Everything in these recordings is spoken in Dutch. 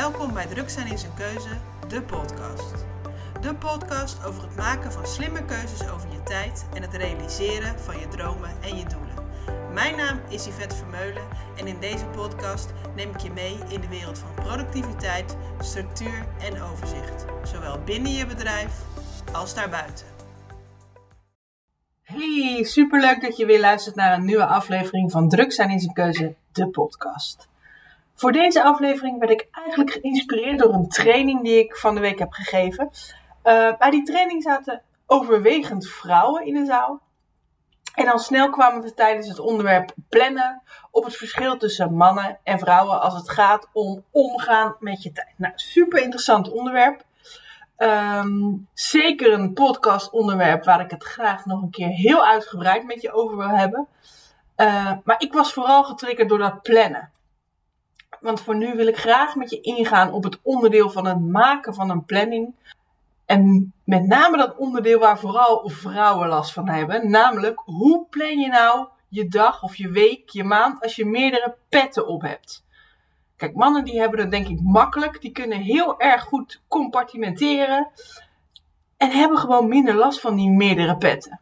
Welkom bij Druk zijn in zijn keuze, de podcast. De podcast over het maken van slimme keuzes over je tijd en het realiseren van je dromen en je doelen. Mijn naam is Yvette Vermeulen en in deze podcast neem ik je mee in de wereld van productiviteit, structuur en overzicht. Zowel binnen je bedrijf als daarbuiten. Hey, superleuk dat je weer luistert naar een nieuwe aflevering van Druk zijn in zijn keuze, de podcast. Voor deze aflevering werd ik eigenlijk geïnspireerd door een training die ik van de week heb gegeven. Uh, bij die training zaten overwegend vrouwen in de zaal. En al snel kwamen we tijdens het onderwerp plannen op het verschil tussen mannen en vrouwen als het gaat om omgaan met je tijd. Nou, super interessant onderwerp. Um, zeker een podcast onderwerp waar ik het graag nog een keer heel uitgebreid met je over wil hebben. Uh, maar ik was vooral getriggerd door dat plannen. Want voor nu wil ik graag met je ingaan op het onderdeel van het maken van een planning. En met name dat onderdeel waar vooral vrouwen last van hebben. Namelijk, hoe plan je nou je dag of je week, je maand als je meerdere petten op hebt? Kijk, mannen die hebben het denk ik makkelijk. Die kunnen heel erg goed compartimenteren. En hebben gewoon minder last van die meerdere petten.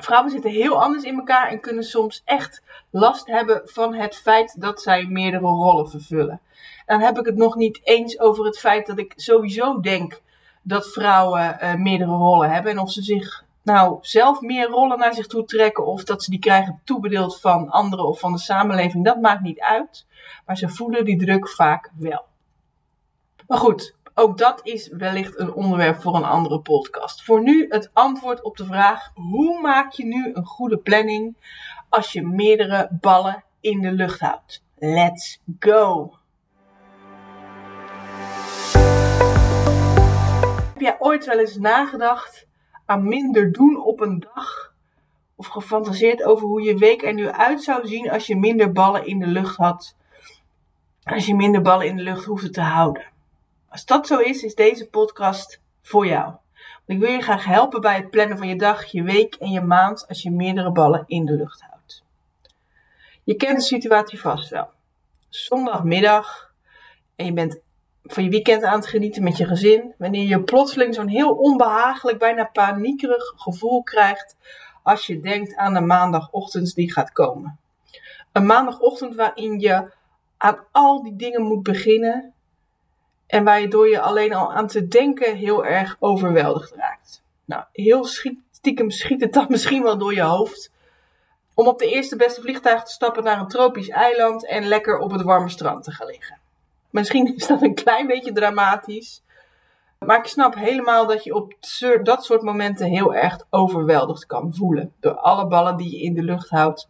Vrouwen zitten heel anders in elkaar en kunnen soms echt last hebben van het feit dat zij meerdere rollen vervullen. En dan heb ik het nog niet eens over het feit dat ik sowieso denk dat vrouwen uh, meerdere rollen hebben. En of ze zich nou zelf meer rollen naar zich toe trekken of dat ze die krijgen toebedeeld van anderen of van de samenleving, dat maakt niet uit. Maar ze voelen die druk vaak wel. Maar goed, ook dat is wellicht een onderwerp voor een andere podcast. Voor nu het antwoord op de vraag: hoe maak je nu een goede planning als je meerdere ballen in de lucht houdt? Let's go! Heb jij ooit wel eens nagedacht aan minder doen op een dag? Of gefantaseerd over hoe je week er nu uit zou zien als je minder ballen in de lucht had? Als je minder ballen in de lucht hoefde te houden? Als dat zo is, is deze podcast voor jou. Ik wil je graag helpen bij het plannen van je dag, je week en je maand als je meerdere ballen in de lucht houdt. Je kent de situatie vast wel. Zondagmiddag en je bent van je weekend aan het genieten met je gezin, wanneer je plotseling zo'n heel onbehagelijk, bijna paniekerig gevoel krijgt als je denkt aan de maandagochtend die gaat komen. Een maandagochtend waarin je aan al die dingen moet beginnen en waardoor je alleen al aan te denken heel erg overweldigd raakt. Nou, heel stiekem schiet het dan misschien wel door je hoofd. Om op de eerste beste vliegtuig te stappen naar een tropisch eiland en lekker op het warme strand te gaan liggen. Misschien is dat een klein beetje dramatisch. Maar ik snap helemaal dat je op dat soort momenten heel erg overweldigd kan voelen. Door alle ballen die je in de lucht houdt.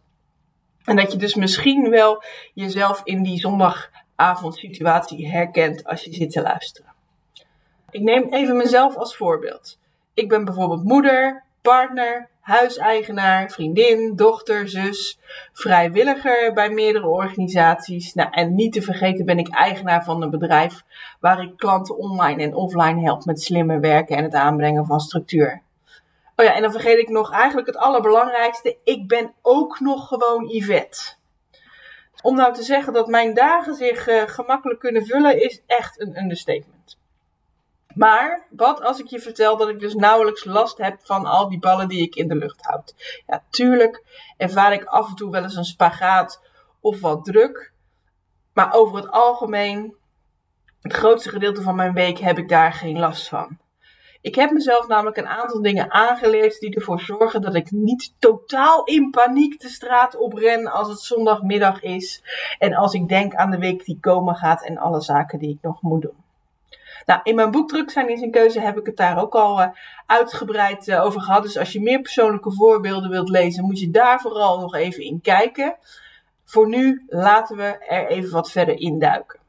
En dat je dus misschien wel jezelf in die zondag avondsituatie herkent als je zit te luisteren. Ik neem even mezelf als voorbeeld. Ik ben bijvoorbeeld moeder, partner, huiseigenaar, vriendin, dochter, zus, vrijwilliger bij meerdere organisaties. Nou, en niet te vergeten ben ik eigenaar van een bedrijf waar ik klanten online en offline help met slimmer werken en het aanbrengen van structuur. Oh ja, en dan vergeet ik nog eigenlijk het allerbelangrijkste. Ik ben ook nog gewoon Yvette. Om nou te zeggen dat mijn dagen zich uh, gemakkelijk kunnen vullen, is echt een understatement. Maar wat als ik je vertel dat ik dus nauwelijks last heb van al die ballen die ik in de lucht houd? Ja, tuurlijk ervaar ik af en toe wel eens een spagaat of wat druk. Maar over het algemeen, het grootste gedeelte van mijn week heb ik daar geen last van. Ik heb mezelf namelijk een aantal dingen aangeleerd die ervoor zorgen dat ik niet totaal in paniek de straat op ren als het zondagmiddag is. En als ik denk aan de week die komen gaat en alle zaken die ik nog moet doen. Nou, in mijn boek Druk zijn is een keuze heb ik het daar ook al uh, uitgebreid uh, over gehad. Dus als je meer persoonlijke voorbeelden wilt lezen, moet je daar vooral nog even in kijken. Voor nu laten we er even wat verder induiken.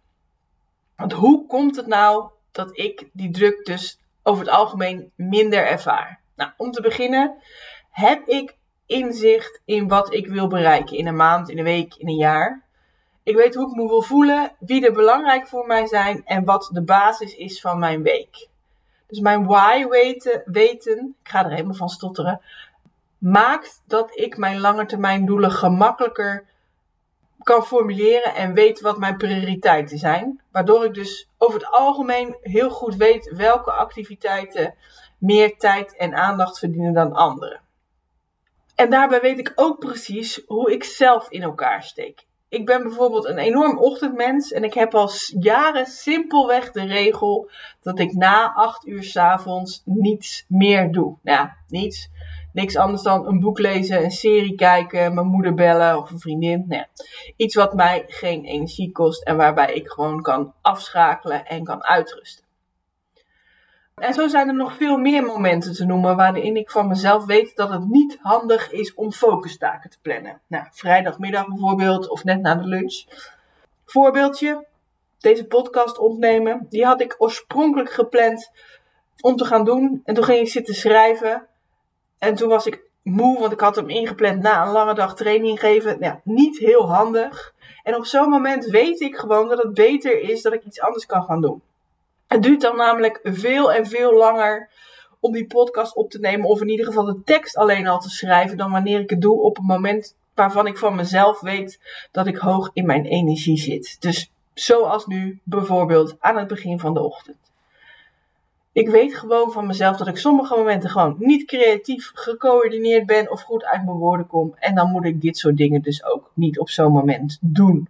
Want hoe komt het nou dat ik die druk dus over het algemeen minder ervaar. Nou, om te beginnen heb ik inzicht in wat ik wil bereiken in een maand, in een week, in een jaar. Ik weet hoe ik me wil voelen, wie er belangrijk voor mij zijn en wat de basis is van mijn week. Dus mijn why weten, weten ik ga er helemaal van stotteren, maakt dat ik mijn langetermijn doelen gemakkelijker kan formuleren en weet wat mijn prioriteiten zijn. Waardoor ik dus over het algemeen heel goed weet welke activiteiten meer tijd en aandacht verdienen dan andere. En daarbij weet ik ook precies hoe ik zelf in elkaar steek. Ik ben bijvoorbeeld een enorm ochtendmens en ik heb al jaren simpelweg de regel dat ik na 8 uur s avonds niets meer doe. Nou niets. Niks anders dan een boek lezen, een serie kijken, mijn moeder bellen of een vriendin. Nou ja, iets wat mij geen energie kost en waarbij ik gewoon kan afschakelen en kan uitrusten. En zo zijn er nog veel meer momenten te noemen waarin ik van mezelf weet dat het niet handig is om focustaken te plannen. Nou, vrijdagmiddag bijvoorbeeld of net na de lunch. Voorbeeldje, deze podcast opnemen, die had ik oorspronkelijk gepland om te gaan doen. En toen ging ik zitten schrijven. En toen was ik moe, want ik had hem ingepland na een lange dag training geven. Nou, niet heel handig. En op zo'n moment weet ik gewoon dat het beter is dat ik iets anders kan gaan doen. Het duurt dan namelijk veel en veel langer om die podcast op te nemen. Of in ieder geval de tekst alleen al te schrijven. Dan wanneer ik het doe op een moment waarvan ik van mezelf weet dat ik hoog in mijn energie zit. Dus zoals nu bijvoorbeeld aan het begin van de ochtend. Ik weet gewoon van mezelf dat ik sommige momenten gewoon niet creatief gecoördineerd ben of goed uit mijn woorden kom. En dan moet ik dit soort dingen dus ook niet op zo'n moment doen.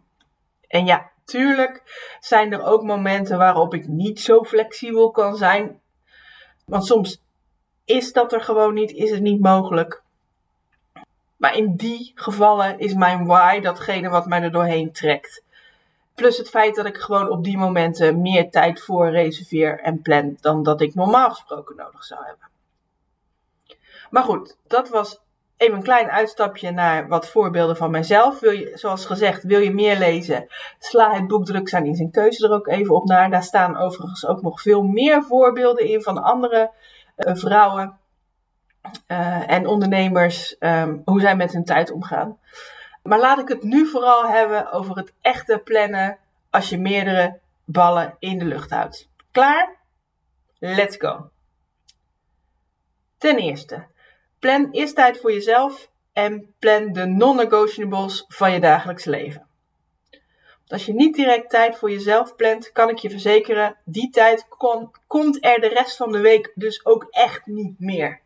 En ja, tuurlijk zijn er ook momenten waarop ik niet zo flexibel kan zijn. Want soms is dat er gewoon niet, is het niet mogelijk. Maar in die gevallen is mijn why datgene wat mij er doorheen trekt. Plus het feit dat ik gewoon op die momenten meer tijd voor reserveer en plan dan dat ik normaal gesproken nodig zou hebben. Maar goed, dat was even een klein uitstapje naar wat voorbeelden van mijzelf. Wil je, zoals gezegd, wil je meer lezen? Sla het boek Druk zijn in zijn keuze er ook even op naar. Daar staan overigens ook nog veel meer voorbeelden in van andere uh, vrouwen uh, en ondernemers, um, hoe zij met hun tijd omgaan. Maar laat ik het nu vooral hebben over het echte plannen als je meerdere ballen in de lucht houdt. Klaar? Let's go. Ten eerste, plan eerst tijd voor jezelf en plan de non-negotiables van je dagelijks leven. Als je niet direct tijd voor jezelf plant, kan ik je verzekeren, die tijd komt er de rest van de week dus ook echt niet meer.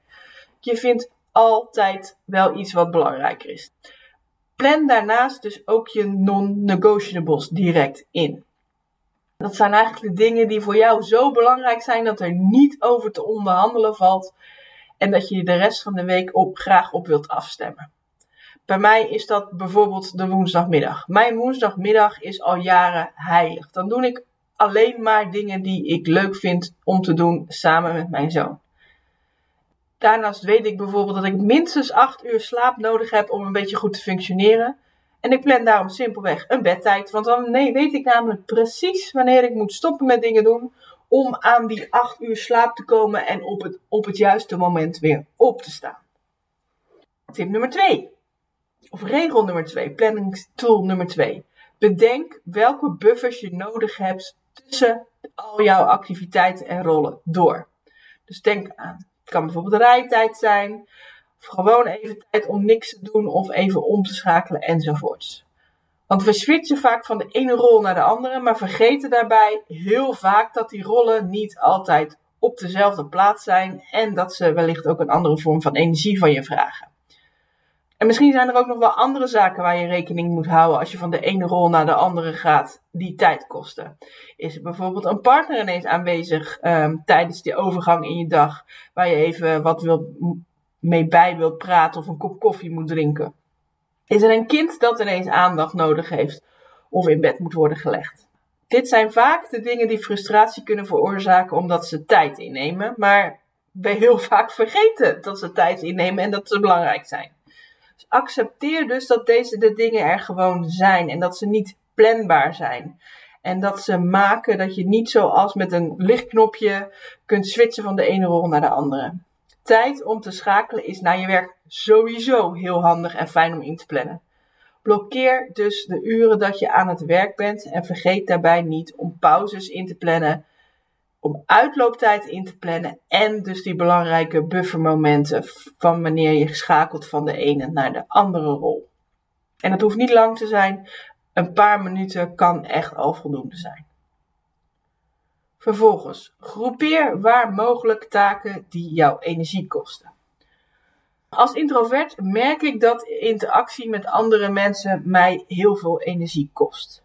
Je vindt altijd wel iets wat belangrijker is. Plan daarnaast dus ook je non-negotiables direct in. Dat zijn eigenlijk de dingen die voor jou zo belangrijk zijn dat er niet over te onderhandelen valt en dat je de rest van de week op, graag op wilt afstemmen. Bij mij is dat bijvoorbeeld de woensdagmiddag. Mijn woensdagmiddag is al jaren heilig. Dan doe ik alleen maar dingen die ik leuk vind om te doen samen met mijn zoon. Daarnaast weet ik bijvoorbeeld dat ik minstens 8 uur slaap nodig heb om een beetje goed te functioneren. En ik plan daarom simpelweg een bedtijd. Want dan nee, weet ik namelijk precies wanneer ik moet stoppen met dingen doen. Om aan die 8 uur slaap te komen en op het, op het juiste moment weer op te staan. Tip nummer 2. Of regel nummer 2. Planningstool nummer 2. Bedenk welke buffers je nodig hebt tussen al jouw activiteiten en rollen door. Dus denk aan het kan bijvoorbeeld rijtijd zijn. Of gewoon even tijd om niks te doen of even om te schakelen enzovoorts. Want we switchen vaak van de ene rol naar de andere, maar vergeten daarbij heel vaak dat die rollen niet altijd op dezelfde plaats zijn en dat ze wellicht ook een andere vorm van energie van je vragen. En misschien zijn er ook nog wel andere zaken waar je rekening moet houden als je van de ene rol naar de andere gaat, die tijd kosten. Is er bijvoorbeeld een partner ineens aanwezig um, tijdens die overgang in je dag, waar je even wat wil, mee bij wilt praten of een kop koffie moet drinken? Is er een kind dat ineens aandacht nodig heeft of in bed moet worden gelegd? Dit zijn vaak de dingen die frustratie kunnen veroorzaken omdat ze tijd innemen, maar we heel vaak vergeten dat ze tijd innemen en dat ze belangrijk zijn. Dus accepteer dus dat deze de dingen er gewoon zijn en dat ze niet planbaar zijn. En dat ze maken dat je niet zoals met een lichtknopje kunt switchen van de ene rol naar de andere. Tijd om te schakelen is naar je werk sowieso heel handig en fijn om in te plannen. Blokkeer dus de uren dat je aan het werk bent en vergeet daarbij niet om pauzes in te plannen om uitlooptijd in te plannen en dus die belangrijke buffermomenten van wanneer je schakelt van de ene naar de andere rol. En dat hoeft niet lang te zijn, een paar minuten kan echt al voldoende zijn. Vervolgens, groepeer waar mogelijk taken die jouw energie kosten. Als introvert merk ik dat interactie met andere mensen mij heel veel energie kost.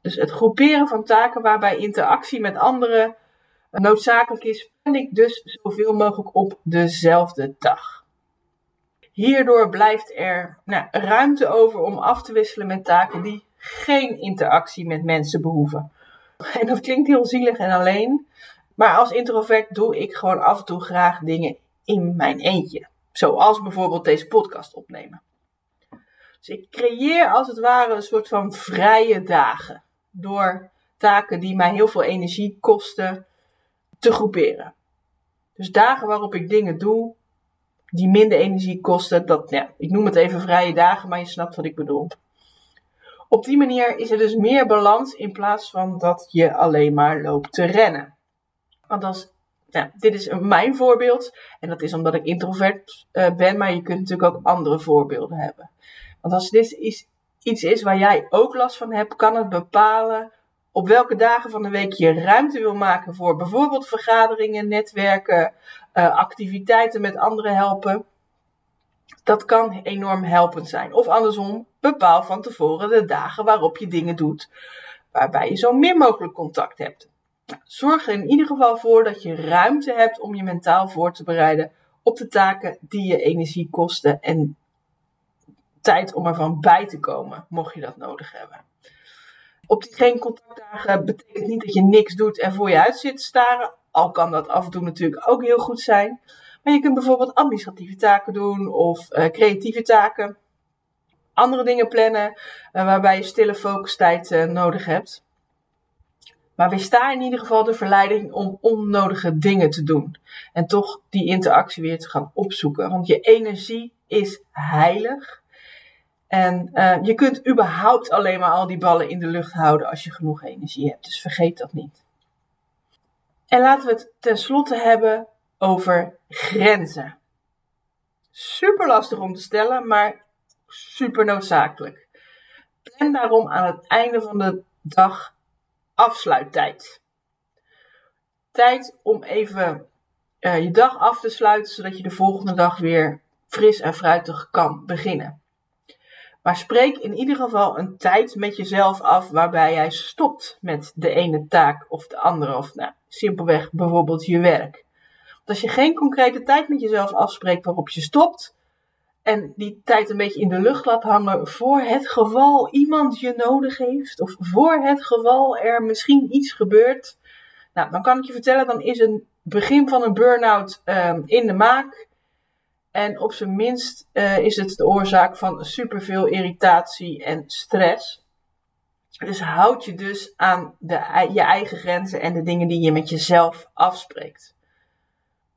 Dus het groeperen van taken waarbij interactie met anderen noodzakelijk is, plan ik dus zoveel mogelijk op dezelfde dag. Hierdoor blijft er nou, ruimte over om af te wisselen met taken die geen interactie met mensen behoeven. En dat klinkt heel zielig en alleen, maar als introvert doe ik gewoon af en toe graag dingen in mijn eentje. Zoals bijvoorbeeld deze podcast opnemen. Dus ik creëer als het ware een soort van vrije dagen. Door taken die mij heel veel energie kosten te groeperen. Dus dagen waarop ik dingen doe die minder energie kosten. Dat, ja, ik noem het even vrije dagen, maar je snapt wat ik bedoel. Op die manier is er dus meer balans in plaats van dat je alleen maar loopt te rennen. Want als nou, dit is mijn voorbeeld. En dat is omdat ik introvert uh, ben. Maar je kunt natuurlijk ook andere voorbeelden hebben. Want als dit is, iets is waar jij ook last van hebt, kan het bepalen op welke dagen van de week je ruimte wil maken voor bijvoorbeeld vergaderingen, netwerken, uh, activiteiten met anderen helpen. Dat kan enorm helpend zijn. Of andersom, bepaal van tevoren de dagen waarop je dingen doet waarbij je zo min mogelijk contact hebt. Zorg er in ieder geval voor dat je ruimte hebt om je mentaal voor te bereiden op de taken die je energie kosten en tijd om ervan bij te komen, mocht je dat nodig hebben. Op die geen contactdagen betekent niet dat je niks doet en voor je uit zit te staren, al kan dat af en toe natuurlijk ook heel goed zijn. Maar je kunt bijvoorbeeld administratieve taken doen of uh, creatieve taken. Andere dingen plannen uh, waarbij je stille focustijd uh, nodig hebt. Maar weersta in ieder geval de verleiding om onnodige dingen te doen. En toch die interactie weer te gaan opzoeken. Want je energie is heilig. En uh, je kunt überhaupt alleen maar al die ballen in de lucht houden als je genoeg energie hebt. Dus vergeet dat niet. En laten we het tenslotte hebben over grenzen. Super lastig om te stellen, maar super noodzakelijk. Plan daarom aan het einde van de dag afsluittijd. Tijd om even uh, je dag af te sluiten, zodat je de volgende dag weer fris en fruitig kan beginnen. Maar spreek in ieder geval een tijd met jezelf af waarbij jij stopt met de ene taak of de andere, of nou, simpelweg bijvoorbeeld je werk. Want als je geen concrete tijd met jezelf afspreekt waarop je stopt, en die tijd een beetje in de lucht laat hangen voor het geval iemand je nodig heeft of voor het geval er misschien iets gebeurt. Nou, dan kan ik je vertellen, dan is een begin van een burn-out um, in de maak. En op zijn minst uh, is het de oorzaak van superveel irritatie en stress. Dus houd je dus aan de, je eigen grenzen en de dingen die je met jezelf afspreekt.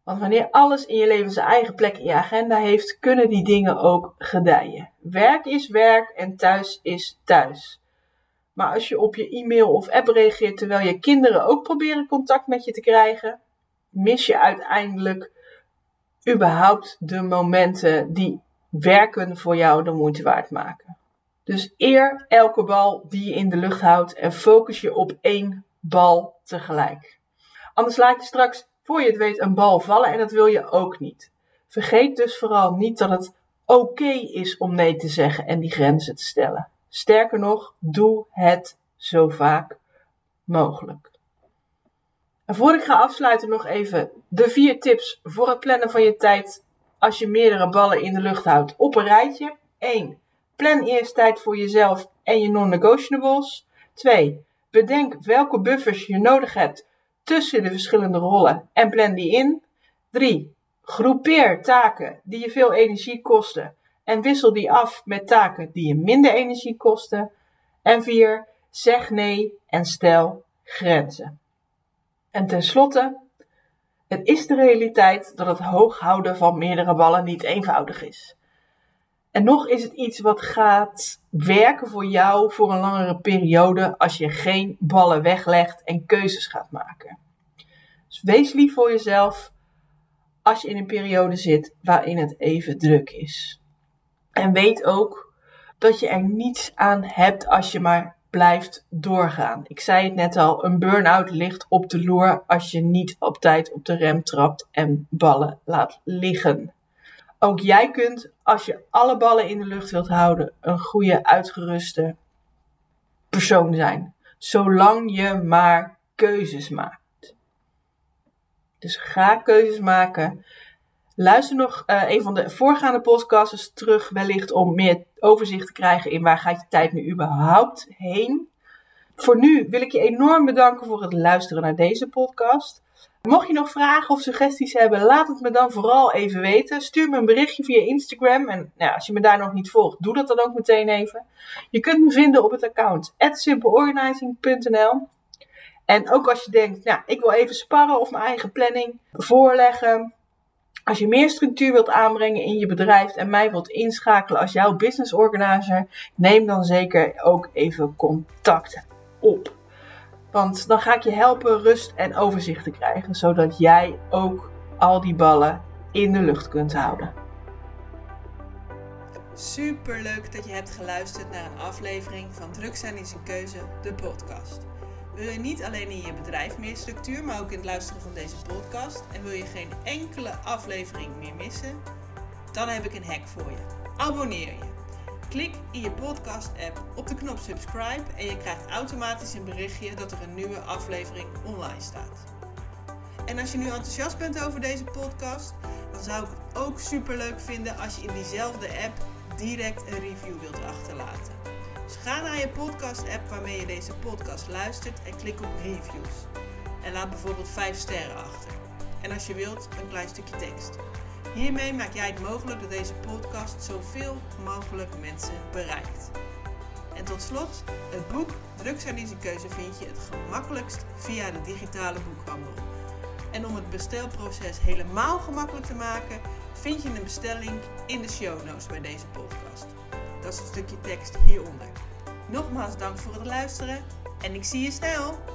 Want wanneer alles in je leven zijn eigen plek in je agenda heeft, kunnen die dingen ook gedijen. Werk is werk en thuis is thuis. Maar als je op je e-mail of app reageert terwijl je kinderen ook proberen contact met je te krijgen, mis je uiteindelijk überhaupt de momenten die werken voor jou de moeite waard maken. Dus eer elke bal die je in de lucht houdt en focus je op één bal tegelijk. Anders laat je straks voor je het weet een bal vallen en dat wil je ook niet. Vergeet dus vooral niet dat het oké is om nee te zeggen en die grenzen te stellen. Sterker nog, doe het zo vaak mogelijk. En voor ik ga afsluiten nog even de vier tips voor het plannen van je tijd als je meerdere ballen in de lucht houdt op een rijtje. 1. Plan eerst tijd voor jezelf en je non-negotiables. 2. Bedenk welke buffers je nodig hebt tussen de verschillende rollen en plan die in. 3. Groepeer taken die je veel energie kosten en wissel die af met taken die je minder energie kosten. En 4. Zeg nee en stel grenzen. En tenslotte, het is de realiteit dat het hoog houden van meerdere ballen niet eenvoudig is. En nog is het iets wat gaat werken voor jou voor een langere periode als je geen ballen weglegt en keuzes gaat maken. Dus wees lief voor jezelf als je in een periode zit waarin het even druk is. En weet ook dat je er niets aan hebt als je maar blijft doorgaan. Ik zei het net al, een burn-out ligt op de loer als je niet op tijd op de rem trapt en ballen laat liggen. Ook jij kunt, als je alle ballen in de lucht wilt houden, een goede uitgeruste persoon zijn. Zolang je maar keuzes maakt. Dus ga keuzes maken. Luister nog uh, een van de voorgaande podcasts terug, wellicht om meer overzicht te krijgen in waar gaat je tijd nu überhaupt heen. Voor nu wil ik je enorm bedanken voor het luisteren naar deze podcast. Mocht je nog vragen of suggesties hebben, laat het me dan vooral even weten. Stuur me een berichtje via Instagram. En nou, als je me daar nog niet volgt, doe dat dan ook meteen even. Je kunt me vinden op het account simpleorganizing.nl. En ook als je denkt, nou, ik wil even sparren of mijn eigen planning voorleggen. Als je meer structuur wilt aanbrengen in je bedrijf en mij wilt inschakelen als jouw business organizer, neem dan zeker ook even contact op. Want dan ga ik je helpen rust en overzicht te krijgen, zodat jij ook al die ballen in de lucht kunt houden. Super leuk dat je hebt geluisterd naar een aflevering van Druk zijn is een keuze, de podcast. Wil je niet alleen in je bedrijf meer structuur, maar ook in het luisteren van deze podcast en wil je geen enkele aflevering meer missen? Dan heb ik een hack voor je. Abonneer je. Klik in je podcast-app op de knop subscribe en je krijgt automatisch een berichtje dat er een nieuwe aflevering online staat. En als je nu enthousiast bent over deze podcast, dan zou ik het ook super leuk vinden als je in diezelfde app direct een review wilt achterlaten. Dus ga naar je podcast-app waarmee je deze podcast luistert en klik op reviews. En laat bijvoorbeeld 5 sterren achter. En als je wilt, een klein stukje tekst. Hiermee maak jij het mogelijk dat deze podcast zoveel mogelijk mensen bereikt. En tot slot, het boek Drugs keuze vind je het gemakkelijkst via de digitale boekhandel. En om het bestelproces helemaal gemakkelijk te maken, vind je een bestelling in de show notes bij deze podcast. Is het stukje tekst hieronder. Nogmaals dank voor het luisteren en ik zie je snel!